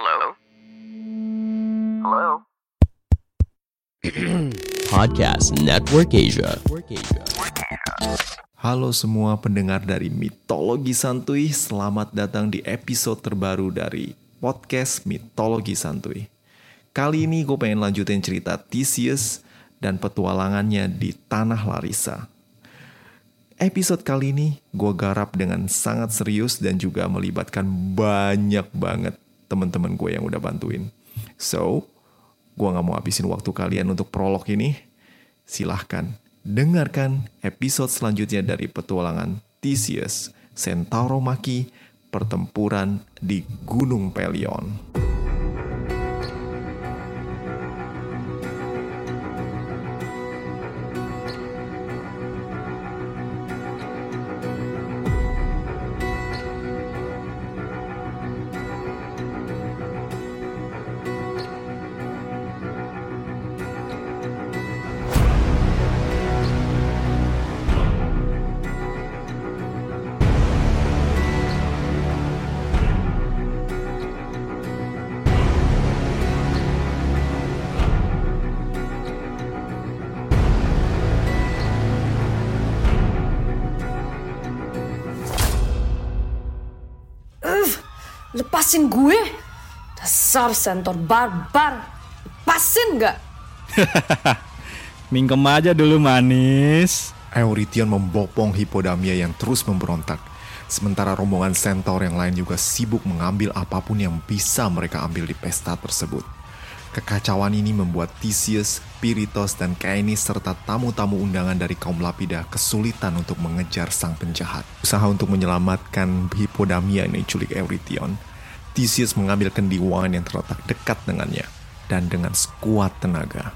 Hello? Hello? Podcast Network Asia. Halo semua pendengar dari Mitologi Santuy, selamat datang di episode terbaru dari podcast Mitologi Santuy. Kali ini gue pengen lanjutin cerita Theseus dan petualangannya di Tanah Larissa. Episode kali ini gue garap dengan sangat serius dan juga melibatkan banyak banget teman-teman gue yang udah bantuin. So, gue gak mau habisin waktu kalian untuk prolog ini. Silahkan dengarkan episode selanjutnya dari petualangan Theseus, Centauro Maki, pertempuran di Gunung Pelion. Lepasin gue. Dasar sentor barbar. Lepasin nggak? Mingkem aja dulu manis. Eurytion membopong Hippodamia yang terus memberontak. Sementara rombongan Centaur yang lain juga sibuk mengambil apa pun yang bisa mereka ambil di pesta tersebut. Kekacauan ini membuat Theseus, Piritos, dan Caenis serta tamu-tamu undangan dari kaum Lapida kesulitan untuk mengejar sang penjahat. Usaha untuk menyelamatkan Hippodamia yang diculik Eurytion, Theseus mengambil kendi wine yang terletak dekat dengannya, dan dengan sekuat tenaga,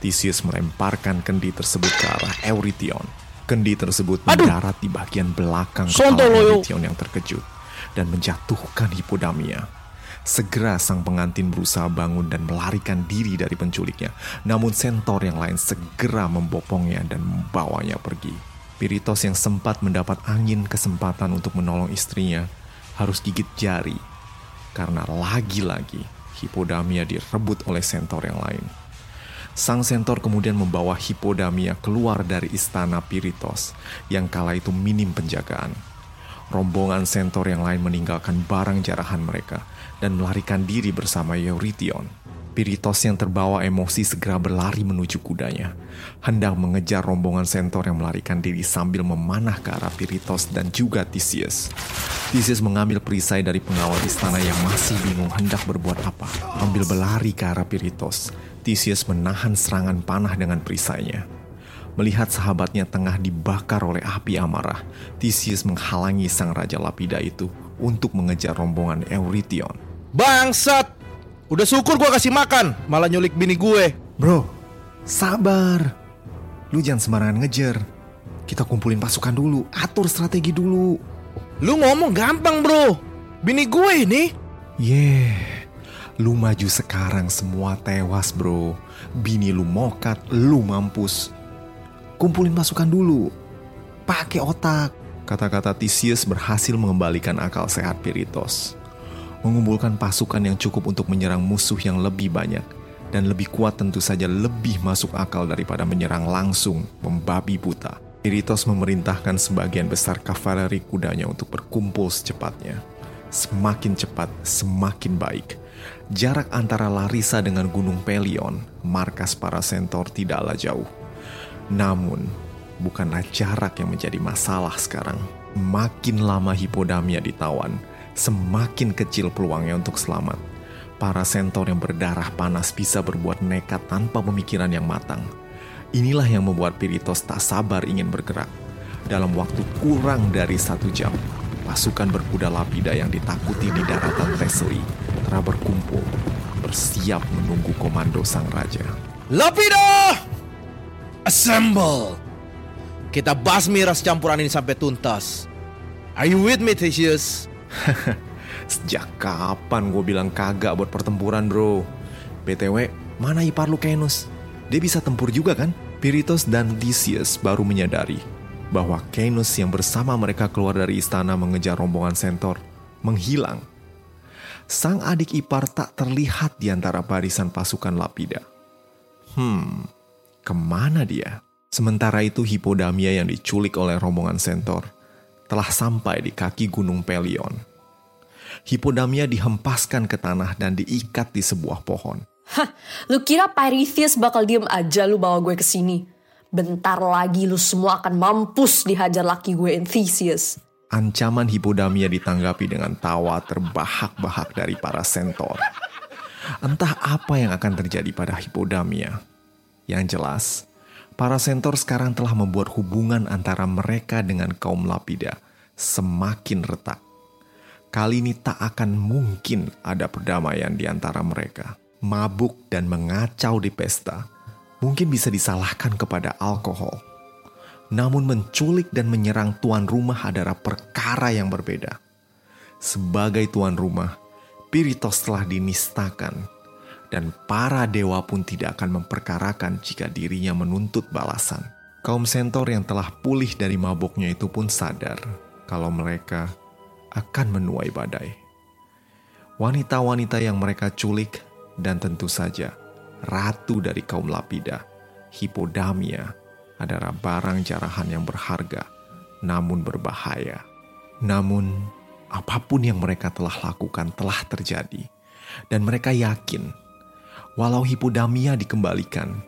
Theseus melemparkan kendi tersebut ke arah Eurytion. Kendi tersebut mendarat di bagian belakang kepala. Eurytion yang terkejut dan menjatuhkan Hippodamia. Segera sang pengantin berusaha bangun dan melarikan diri dari penculiknya. Namun Centaur yang lain segera membopongnya dan membawanya pergi. Piritos yang sempat mendapat angin kesempatan untuk menolong istrinya harus gigit jari karena lagi-lagi Hippodamia direbut oleh Centaur yang lain. Sang Centaur kemudian membawa Hippodamia keluar dari istana Piritos yang kala itu minim penjagaan. Rombongan Centaur yang lain meninggalkan barang jarahan mereka dan melarikan diri bersama Eurytion. Piritos yang terbawa emosi segera berlari menuju kudanya, hendak mengejar rombongan Centaur yang melarikan diri sambil memanah ke arah Piritos dan juga Theseus. Theseus mengambil perisai dari pengawal istana yang masih bingung hendak berbuat apa, ambil berlari ke arah Piritos. Theseus menahan serangan panah dengan perisainya. Melihat sahabatnya tengah dibakar oleh api amarah, Theseus menghalangi sang Raja Lapida itu untuk mengejar rombongan Eurytion. Bangsat! Udah syukur gua kasih makan, malah nyulik bini gue. Bro, sabar. Lu jangan sembarangan ngejar. Kita kumpulin pasukan dulu, atur strategi dulu. Lu ngomong gampang bro. Bini gue ini. Yeah, lu maju sekarang semua tewas bro. Bini lu mokat, lu mampus. Kumpulin pasukan dulu. Pakai otak. Kata-kata Theseus berhasil mengembalikan akal sehat Piritos. Mengumpulkan pasukan yang cukup untuk menyerang musuh yang lebih banyak. Dan lebih kuat tentu saja lebih masuk akal daripada menyerang langsung membabi buta. Piritos memerintahkan sebagian besar kavaleri kudanya untuk berkumpul secepatnya. Semakin cepat, semakin baik. Jarak antara Larissa dengan Gunung Pelion, markas para Centaur tidaklah jauh. Namun, bukanlah jarak yang menjadi masalah sekarang. Makin lama Hippodamia ditawan, semakin kecil peluangnya untuk selamat. Para Centaur yang berdarah panas bisa berbuat nekat tanpa pemikiran yang matang. Inilah yang membuat Piritos tak sabar ingin bergerak. Dalam waktu kurang dari satu jam, pasukan berkuda lapida yang ditakuti di daratan Thessaly telah berkumpul, bersiap menunggu komando sang raja. Lapida! Assemble! Kita basmi ras campuran ini sampai tuntas. Are you with me, Theseus? Sejak kapan gue bilang kagak buat pertempuran bro? BTW, mana ipar lu Cainus? Dia bisa tempur juga kan? Piritos dan Theseus baru menyadari bahwa Cainus yang bersama mereka keluar dari istana mengejar rombongan Centaur menghilang. Sang adik ipar tak terlihat di antara barisan pasukan Lapida. Hmm, ke mana dia? Sementara itu Hippodamia yang diculik oleh rombongan Centaur telah sampai di kaki Gunung Pelion. Hippodamia dihempaskan ke tanah dan diikat di sebuah pohon. Hah, lu kira Pyrithus bakal diem aja lu bawa gue ke sini? Bentar lagi lu semua akan mampus dihajar laki gue Theseus. Ancaman Hippodamia ditanggapi dengan tawa terbahak-bahak dari para sentor. Entah apa yang akan terjadi pada Hippodamia. Yang jelas, para sentor sekarang telah membuat hubungan antara mereka dengan kaum Lapida semakin retak. Kali ini tak akan mungkin ada perdamaian di antara mereka. Mabuk dan mengacau di pesta mungkin bisa disalahkan kepada alkohol namun menculik dan menyerang tuan rumah adalah perkara yang berbeda. Sebagai tuan rumah, Piritos telah dinistakan dan para dewa pun tidak akan memperkarakan jika dirinya menuntut balasan. Kaum sentor yang telah pulih dari mabuknya itu pun sadar kalau mereka akan menuai badai. Wanita-wanita yang mereka culik dan tentu saja ratu dari kaum Lapida, Hippodamia, adalah barang jarahan yang berharga, namun berbahaya. Namun, apa pun yang mereka telah lakukan telah terjadi, dan mereka yakin, walau Hippodamia dikembalikan,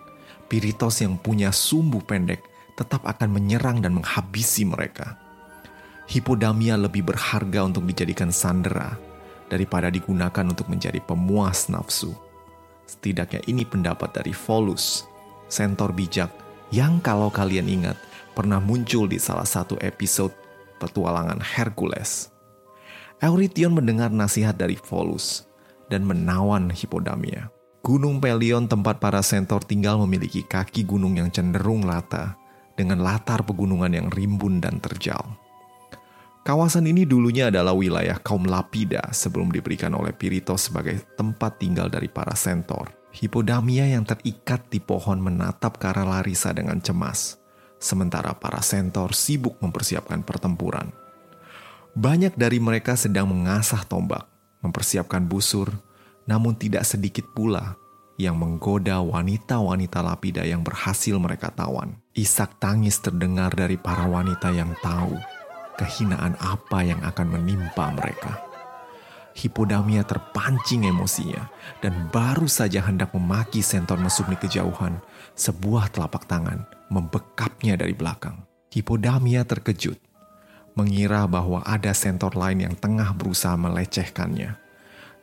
Piritos yang punya sumbu pendek tetap akan menyerang dan menghabisi mereka. Hippodamia lebih berharga untuk dijadikan sandera daripada digunakan untuk menjadi pemuas nafsu. Setidaknya ini pendapat dari Volus, sentor bijak yang kalau kalian ingat pernah muncul di salah satu episode petualangan Hercules. Eurytion mendengar nasihat dari Volus dan menawan Hippodamia. Gunung Pelion tempat para sentor tinggal memiliki kaki gunung yang cenderung rata dengan latar pegunungan yang rimbun dan terjal. Kawasan ini dulunya adalah wilayah kaum Lapida sebelum diberikan oleh Piritos sebagai tempat tinggal dari para sentor. Hippodamia yang terikat di pohon menatap ke arah Larissa dengan cemas, sementara para sentor sibuk mempersiapkan pertempuran. Banyak dari mereka sedang mengasah tombak, mempersiapkan busur, namun tidak sedikit pula yang menggoda wanita-wanita lapida yang berhasil mereka tawan. Isak tangis terdengar dari para wanita yang tahu kehinaan apa yang akan menimpa mereka. Hippodamia terpancing emosinya dan baru saja hendak memaki sentor mesum di kejauhan, sebuah telapak tangan membekapnya dari belakang. Hippodamia terkejut, mengira bahwa ada sentor lain yang tengah berusaha melecehkannya.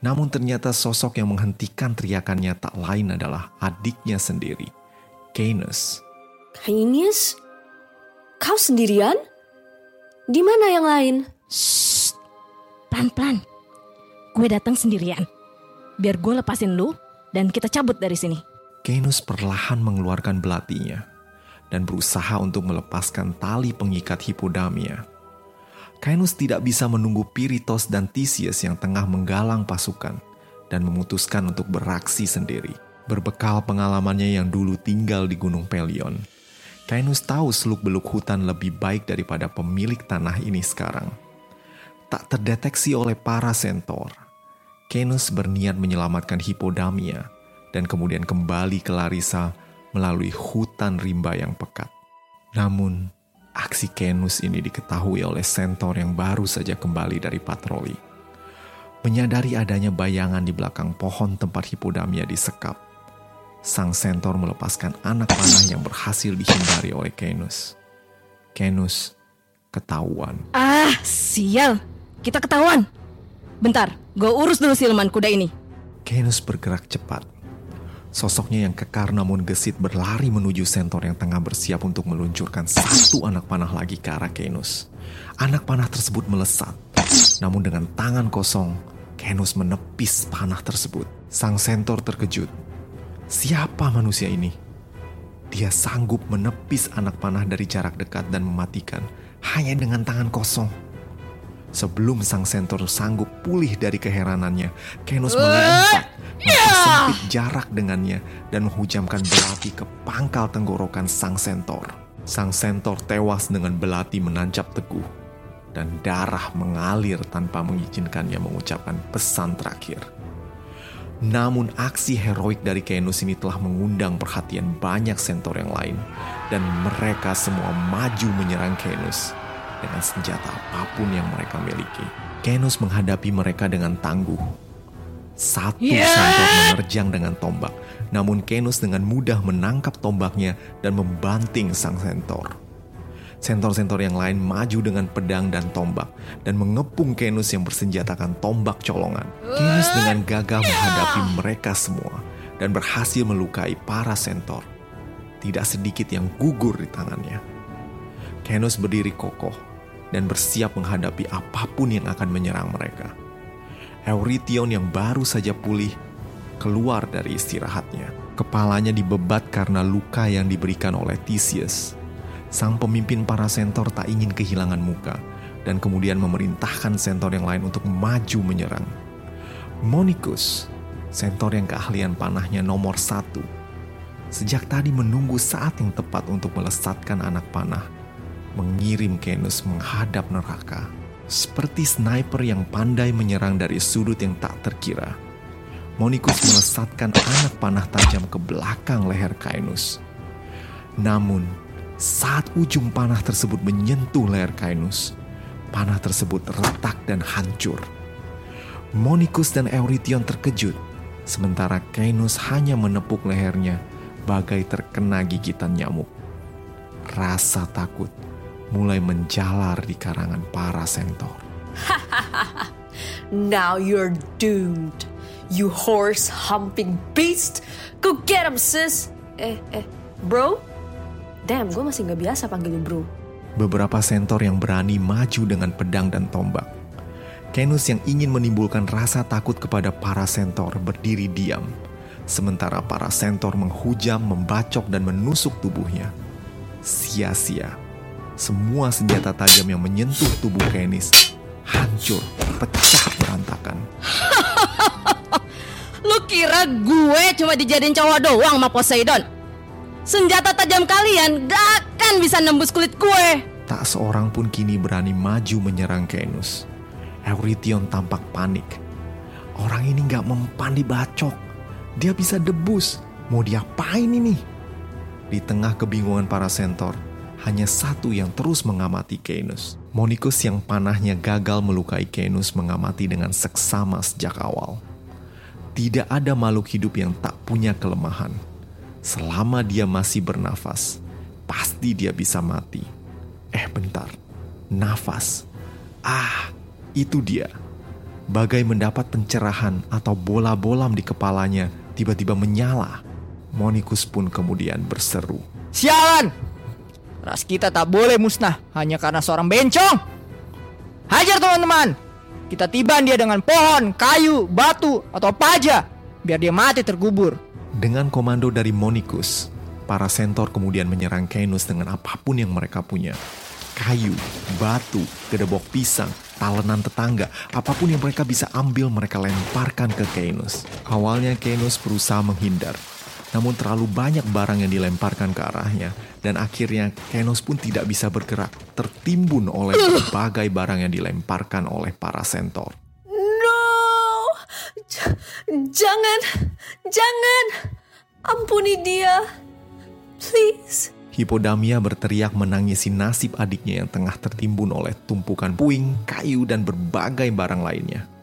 Namun ternyata sosok yang menghentikan teriakannya tak lain adalah adiknya sendiri, Canis. Canis? Kau sendirian? Di mana yang lain? Shh, pelan-pelan gue datang sendirian. Biar gue lepasin lu dan kita cabut dari sini. Kenus perlahan mengeluarkan belatinya dan berusaha untuk melepaskan tali pengikat Hippodamia. Kainus tidak bisa menunggu Piritos dan Theseus yang tengah menggalang pasukan dan memutuskan untuk beraksi sendiri. Berbekal pengalamannya yang dulu tinggal di Gunung Pelion, Kainus tahu seluk-beluk hutan lebih baik daripada pemilik tanah ini sekarang. Tak terdeteksi oleh para sentor, Kenus berniat menyelamatkan Hippodamia dan kemudian kembali ke Larissa melalui hutan rimba yang pekat. Namun, aksi Kenus ini diketahui oleh Centaur yang baru saja kembali dari patroli. Menyadari adanya bayangan di belakang pohon tempat Hippodamia disekap, sang Centaur melepaskan anak panah yang berhasil dihindari oleh Kenus. Kenus ketahuan. Ah, sial. Kita ketahuan. Bentar, gue urus dulu siluman kuda ini. Kenus bergerak cepat. Sosoknya yang kekar namun gesit berlari menuju sentor yang tengah bersiap untuk meluncurkan satu anak panah lagi ke arah Kenus. Anak panah tersebut melesat. Namun dengan tangan kosong, Kenus menepis panah tersebut. Sang sentor terkejut. Siapa manusia ini? Dia sanggup menepis anak panah dari jarak dekat dan mematikan hanya dengan tangan kosong. Sebelum sang sentor sanggup pulih dari keheranannya, Kenus melompat, mempersempit jarak dengannya dan menghujamkan belati ke pangkal tenggorokan sang sentor. Sang sentor tewas dengan belati menancap teguh. dan darah mengalir tanpa mengizinkannya mengucapkan pesan terakhir. Namun aksi heroik dari Kenus ini telah mengundang perhatian banyak sentor yang lain dan mereka semua maju menyerang Kenus dengan senjata apa pun yang mereka miliki. Kenus menghadapi mereka dengan tangguh. Satu sentor menerjang dengan tombak, namun Kenus dengan mudah menangkap tombaknya dan membanting sang sentor. Sentor-sentor yang lain maju dengan pedang dan tombak dan mengepung Kenus yang bersenjatakan tombak colongan. Kenus dengan gagah menghadapi mereka semua dan berhasil melukai para sentor. Tidak sedikit yang gugur di tangannya. Kenus berdiri kokoh dan bersiap menghadapi apa pun yang akan menyerang mereka. Eurytion yang baru saja pulih keluar dari istirahatnya. Kepalanya dibebat karena luka yang diberikan oleh Theseus sang pemimpin para sentor tak ingin kehilangan muka dan kemudian memerintahkan sentor yang lain untuk maju menyerang. Monikus, sentor yang keahlian panahnya nomor satu, sejak tadi menunggu saat yang tepat untuk melesatkan anak panah, mengirim Kenus menghadap neraka. Seperti sniper yang pandai menyerang dari sudut yang tak terkira. Monikus melesatkan anak panah tajam ke belakang leher Kainus. Namun, saat ujung panah tersebut menyentuh leher Kainus, panah tersebut retak dan hancur. Monikus dan Eurytion terkejut, sementara Kainus hanya menepuk lehernya bagai terkena gigitan nyamuk. Rasa takut mulai menjalar di karangan para sentor. Now you're doomed. You horse humping beast. Go get him, sis. Eh, eh, bro? Damn, gue masih nggak biasa panggil lu bro. Beberapa sentor yang berani maju dengan pedang dan tombak. Kenus yang ingin menimbulkan rasa takut kepada para sentor berdiri diam. Sementara para sentor menghujam, membacok, dan menusuk tubuhnya. Sia-sia. Semua senjata tajam yang menyentuh tubuh Kenis hancur, pecah berantakan. Lu kira gue cuma dijadiin cowok doang sama Poseidon? Senjata tajam kalian gak akan bisa nembus kulit gue. Tak seorang pun kini berani maju menyerang Kenus. Eurytion tampak panik. Orang ini gak mempan dibacok. Dia bisa debus. Mau diapain ini? Di tengah kebingungan para sentor, hanya satu yang terus mengamati Kenus. Monikus yang panahnya gagal melukai Kenus mengamati dengan seksama sejak awal. Tidak ada makhluk hidup yang tak punya kelemahan. Selama dia masih bernafas, pasti dia bisa mati. Eh bentar, nafas. Ah, itu dia. Bagai mendapat pencerahan atau bola bolam di kepalanya tiba-tiba menyala. Monikus pun kemudian berseru. Sialan! Ras kita tak boleh musnah hanya karena seorang bencong. Hajar teman-teman. Kita tiban dia dengan pohon, kayu, batu, atau paja. Biar dia mati terkubur. Dengan komando dari Monikus, para sentor kemudian menyerang Kainus dengan apa pun yang mereka punya. Kayu, batu, gedebok pisang, talenan tetangga, apa pun yang mereka bisa ambil mereka lemparkan ke Kainus. Awalnya Kainus berusaha menghindar, namun terlalu banyak barang yang dilemparkan ke arahnya, dan akhirnya Kainus pun tidak bisa bergerak, tertimbun oleh berbagai barang yang dilemparkan oleh para sentor. No! J- jangan! Jangan! Ampuni dia! Please! Hipodamia berteriak menangisi nasib adiknya yang tengah tertimbun oleh tumpukan puing, kayu, dan berbagai barang lainnya.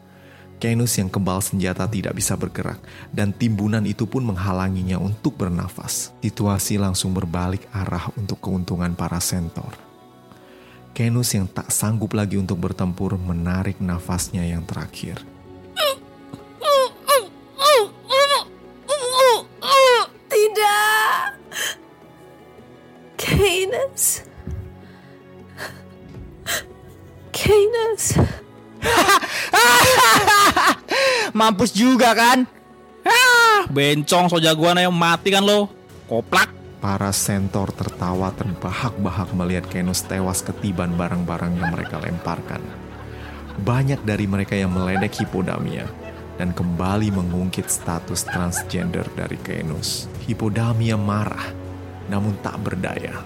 Kainus yang kebal senjata tidak bisa bergerak, dan timbunan itu pun menghalanginya untuk bernafas. Situasi langsung berbalik arah untuk keuntungan para sentor. Kenus yang tak sanggup lagi untuk bertempur menarik nafasnya yang terakhir. Mampus juga kan? Ah, bencong so jagoan ayo mati kan lo. Koplak. Para sentor tertawa terbahak-bahak melihat Kenus tewas ketiban barang-barang yang mereka lemparkan. Banyak dari mereka yang meledek Hipodamia dan kembali mengungkit status transgender dari Kenus. Hipodamia marah, namun tak berdaya.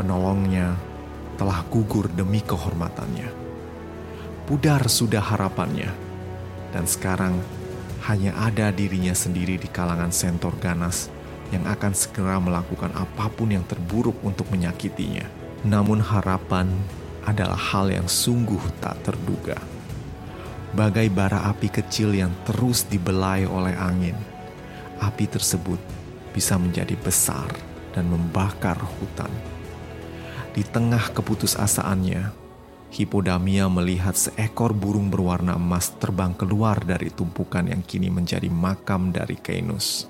Penolongnya, telah gugur demi kehormatannya. Pudar sudah harapannya, dan sekarang hanya ada dirinya sendiri di kalangan sentor ganas yang akan segera melakukan apa pun yang terburuk untuk menyakitinya. Namun harapan adalah hal yang sungguh tak terduga. Bagai bara api kecil yang terus dibelai oleh angin, api tersebut bisa menjadi besar dan membakar hutan. Di tengah keputusasaannya, Hipodamia melihat seekor burung berwarna emas terbang keluar dari tumpukan yang kini menjadi makam dari Kainus.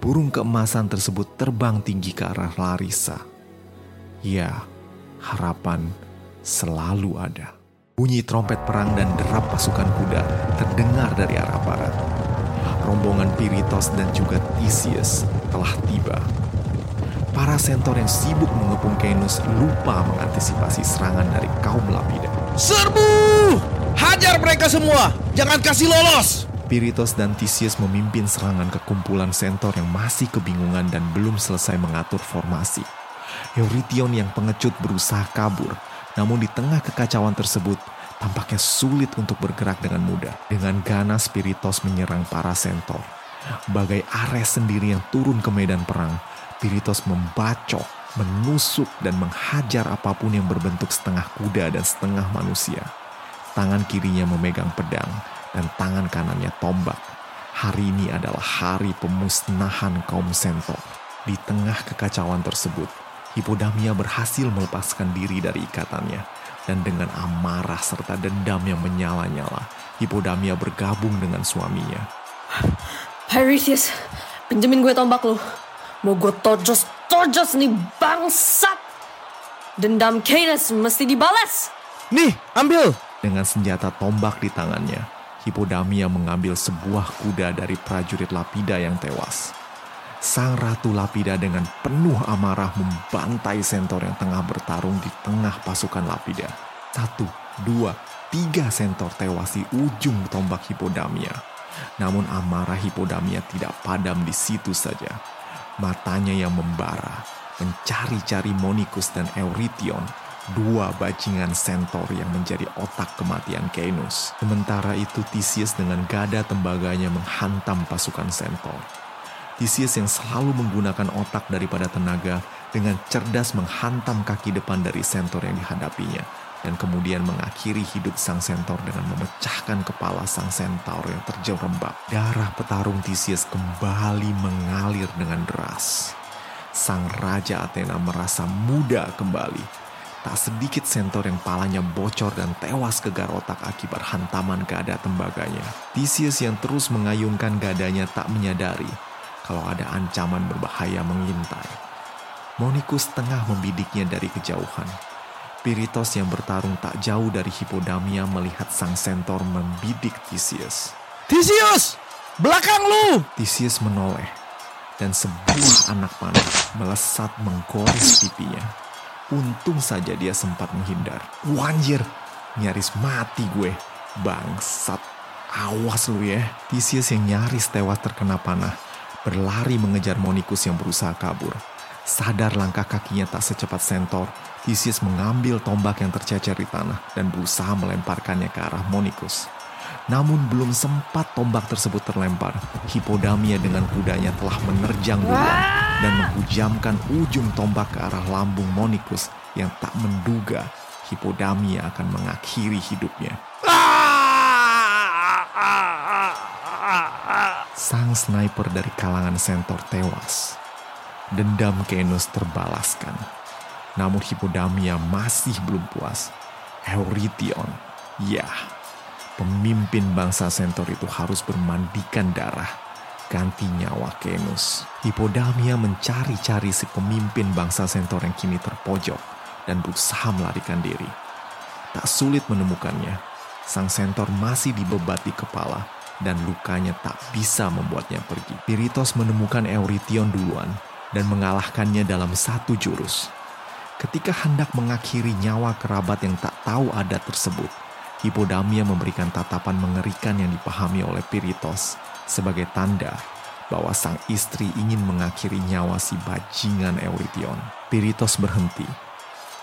Burung keemasan tersebut terbang tinggi ke arah Larissa. Ya, harapan selalu ada. Bunyi trompet perang dan derap pasukan kuda terdengar dari arah barat. Rombongan Piritos dan juga Theseus telah tiba. Para sentor yang sibuk mengepung Kainus lupa mengantisipasi serangan dari kaum Lapida. Serbu! Hajar mereka semua! Jangan kasih lolos! Piritos dan Theseus memimpin serangan ke kumpulan sentor yang masih kebingungan dan belum selesai mengatur formasi. Eurytion yang pengecut berusaha kabur, namun di tengah kekacauan tersebut, tampaknya sulit untuk bergerak dengan mudah. Dengan ganas Piritos menyerang para sentor. Bagai Ares sendiri yang turun ke medan perang, Piritos membacok, menusuk, dan menghajar apa pun yang berbentuk setengah kuda dan setengah manusia. Tangan kirinya memegang pedang, dan tangan kanannya tombak. Hari ini adalah hari pemusnahan kaum sentor. Di tengah kekacauan tersebut, Hipodamia berhasil melepaskan diri dari ikatannya. Dan dengan amarah serta dendam yang menyala-nyala, Hipodamia bergabung dengan suaminya. Pyrrhus, pinjemin gue tombak lu. Mau gue tojos-tojos nih bangsat. Dendam Canis mesti dibalas. Nih, ambil! Dengan senjata tombak di tangannya, Hipodamia mengambil sebuah kuda dari prajurit Lapida yang tewas. Sang Ratu Lapida dengan penuh amarah membantai sentor yang tengah bertarung di tengah pasukan Lapida. Satu, dua, tiga sentor tewas di ujung tombak Hipodamia. Namun amarah Hipodamia tidak padam di situ saja. Matanya yang membara, mencari-cari Monikus dan Eurytion, dua bajingan sentor yang menjadi otak kematian Cainus. Sementara itu Theseus dengan gada tembaganya menghantam pasukan sentor. Theseus yang selalu menggunakan otak daripada tenaga dengan cerdas menghantam kaki depan dari sentor yang dihadapinya dan kemudian mengakhiri hidup sang sentor dengan memecahkan kepala sang sentor yang terjerembab. Darah petarung Theseus kembali mengalir dengan deras. Sang Raja Athena merasa muda kembali. Tak sedikit sentor yang palanya bocor dan tewas kegar otak akibat hantaman gada tembaganya. Theseus yang terus mengayunkan gadanya tak menyadari kalau ada ancaman berbahaya mengintai. Monikus tengah membidiknya dari kejauhan. Piritos yang bertarung tak jauh dari Hipodamia melihat sang sentor membidik Theseus. Theseus! Belakang lu! Theseus menoleh dan sebuah anak panah melesat menggores pipinya. Untung saja dia sempat menghindar. Wanjir, nyaris mati gue. Bangsat, awas lu ya. Theseus yang nyaris tewas terkena panah berlari mengejar Monikus yang berusaha kabur. Sadar langkah kakinya tak secepat sentor, Theseus mengambil tombak yang tercecer di tanah dan berusaha melemparkannya ke arah Monikus. Namun belum sempat tombak tersebut terlempar, Hipodamia dengan kudanya telah menerjang duluan dan menghujamkan ujung tombak ke arah lambung Monikus yang tak menduga Hipodamia akan mengakhiri hidupnya. Sang sniper dari kalangan sentor tewas. Dendam Kenus terbalaskan. Namun Hipodamia masih belum puas. Eurytion, ya, pemimpin bangsa sentor itu harus bermandikan darah ganti nyawa Kenus. Hipodamia mencari-cari si pemimpin bangsa sentor yang kini terpojok dan berusaha melarikan diri. Tak sulit menemukannya. Sang sentor masih dibebati kepala dan lukanya tak bisa membuatnya pergi. Piritos menemukan Eurytion duluan dan mengalahkannya dalam satu jurus. Ketika hendak mengakhiri nyawa kerabat yang tak tahu adat tersebut, Hipodamia memberikan tatapan mengerikan yang dipahami oleh Piritos sebagai tanda bahwa sang istri ingin mengakhiri nyawa si bajingan Eurytion. Piritos berhenti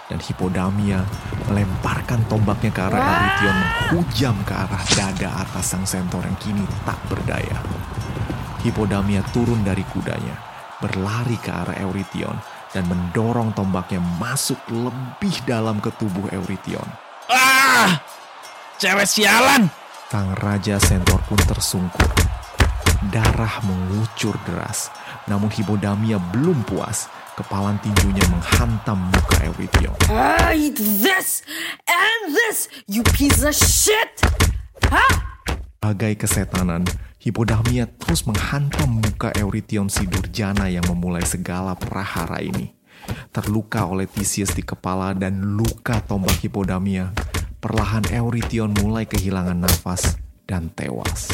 Dan Hippodamia melemparkan tombaknya ke arah Eurytion menghujam ke arah dada atas sang centaur yang kini tak berdaya. Hippodamia turun dari kudanya, berlari ke arah Eurytion dan mendorong tombaknya masuk lebih dalam ke tubuh Eurytion. Ah! Cewek sialan! Sang Raja Centaur pun tersungkur. Darah mengucur deras, namun Hippodamia belum puas. Kepalan tinjunya menghantam muka Eurytion. I eat this and this, you piece of shit! Hah? Bagai kesetanan, Hippodamia terus menghantam muka Eurytion si durjana yang memulai segala prahara ini. Terluka oleh Theseus di kepala dan luka tombak Hippodamia, perlahan Eurytion mulai kehilangan nafas dan tewas.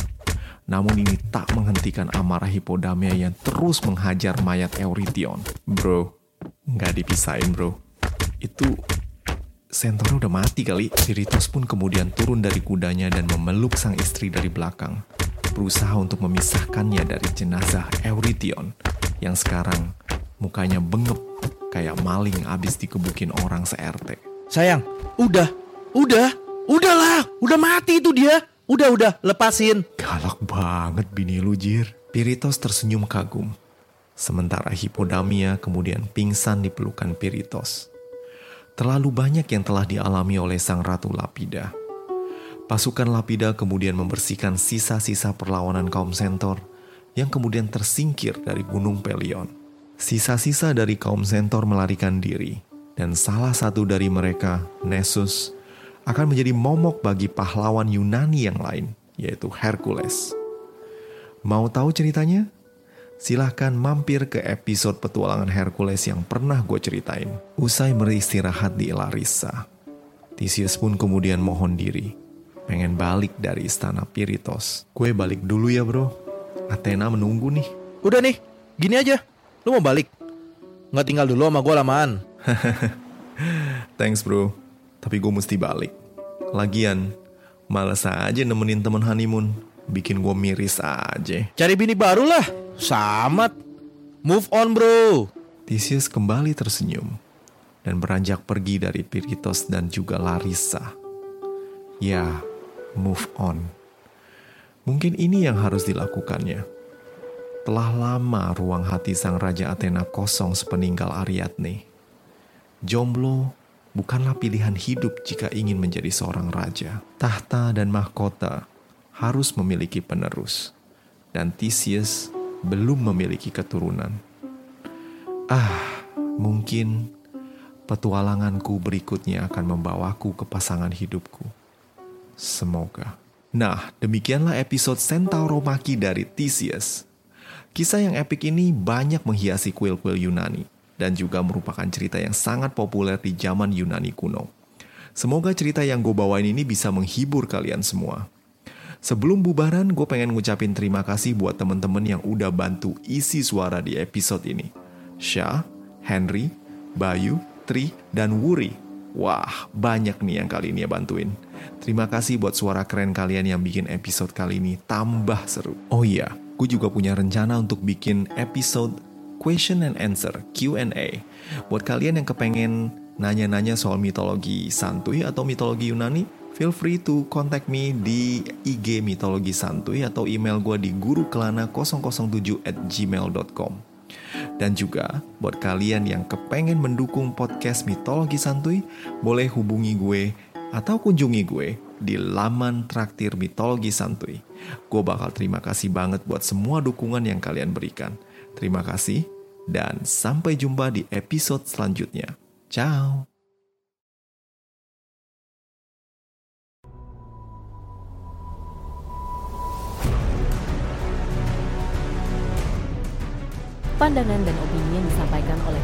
Namun ini tak menghentikan amarah Hippodamia yang terus menghajar mayat Eurytion. Bro, nggak dipisahin bro. Itu Centaur udah mati kali. Pirithos pun kemudian turun dari kudanya dan memeluk sang istri dari belakang. Berusaha untuk memisahkannya dari jenazah Eurytion yang sekarang mukanya bengep kayak maling abis dikebukin orang se-RT. Sayang, udah, udah, udahlah, udah mati itu dia. Udah, udah, lepasin. Galak banget bini lu Jir. Pirithos tersenyum kagum. Sementara Hippodamia kemudian pingsan di pelukan Pirithos. Terlalu banyak yang telah dialami oleh sang ratu Lapida. Pasukan Lapida kemudian membersihkan sisa-sisa perlawanan kaum Centaur yang kemudian tersingkir dari Gunung Pelion. Sisa-sisa dari kaum Centaur melarikan diri, dan salah satu dari mereka, Nessus, akan menjadi momok bagi pahlawan Yunani yang lain, yaitu Hercules. Mau tahu ceritanya? Silahkan mampir ke episode petualangan Hercules yang pernah gue ceritain. Usai beristirahat di Larissa, Theseus pun kemudian mohon diri, pengen balik dari istana Pirithos. Gue balik dulu ya bro, Athena menunggu nih. Udah nih, gini aja. Lu mau balik? Nggak tinggal dulu sama gue lamaan. Thanks bro, tapi gue mesti balik. Lagian, males aja nemenin temen honeymoon. Bikin gue miris aja. Cari bini baru lah. Samat. Move on bro. Theseus kembali tersenyum dan beranjak pergi dari Pirithos dan juga Larissa. Ya, move on. Mungkin ini yang harus dilakukannya. Telah lama ruang hati sang Raja Athena kosong sepeninggal Ariadne. Jomblo bukanlah pilihan hidup jika ingin menjadi seorang raja. Tahta dan mahkota harus memiliki penerus. Dan Theseus belum memiliki keturunan. Ah, mungkin petualanganku berikutnya akan membawaku ke pasangan hidupku. Semoga. Nah, demikianlah episode Centauro Maki dari Theseus. Kisah yang epik ini banyak menghiasi kuil-kuil Yunani dan juga merupakan cerita yang sangat populer di zaman Yunani kuno. Semoga cerita yang gue bawain ini bisa menghibur kalian semua. Sebelum bubaran, gue pengen ngucapin terima kasih buat temen-temen yang udah bantu isi suara di episode ini. Syah, Henry, Bayu, Tri, dan Wuri. Wah, banyak nih yang kali ini ya bantuin. Terima kasih buat suara keren kalian yang bikin episode kali ini tambah seru. Oh iya, gue juga punya rencana untuk bikin episode question and answer Q&A. Buat kalian yang kepengen nanya-nanya soal mitologi santuy atau mitologi Yunani, feel free to contact me di IG mitologi santuy atau email gue di gurukelana007 at gmail.com. Dan juga buat kalian yang kepengen mendukung podcast mitologi santuy, boleh hubungi gue atau kunjungi gue di laman traktir mitologi santuy. Gue bakal terima kasih banget buat semua dukungan yang kalian berikan. Terima kasih dan sampai jumpa di episode selanjutnya. Ciao. Pandangan dan opini yang disampaikan oleh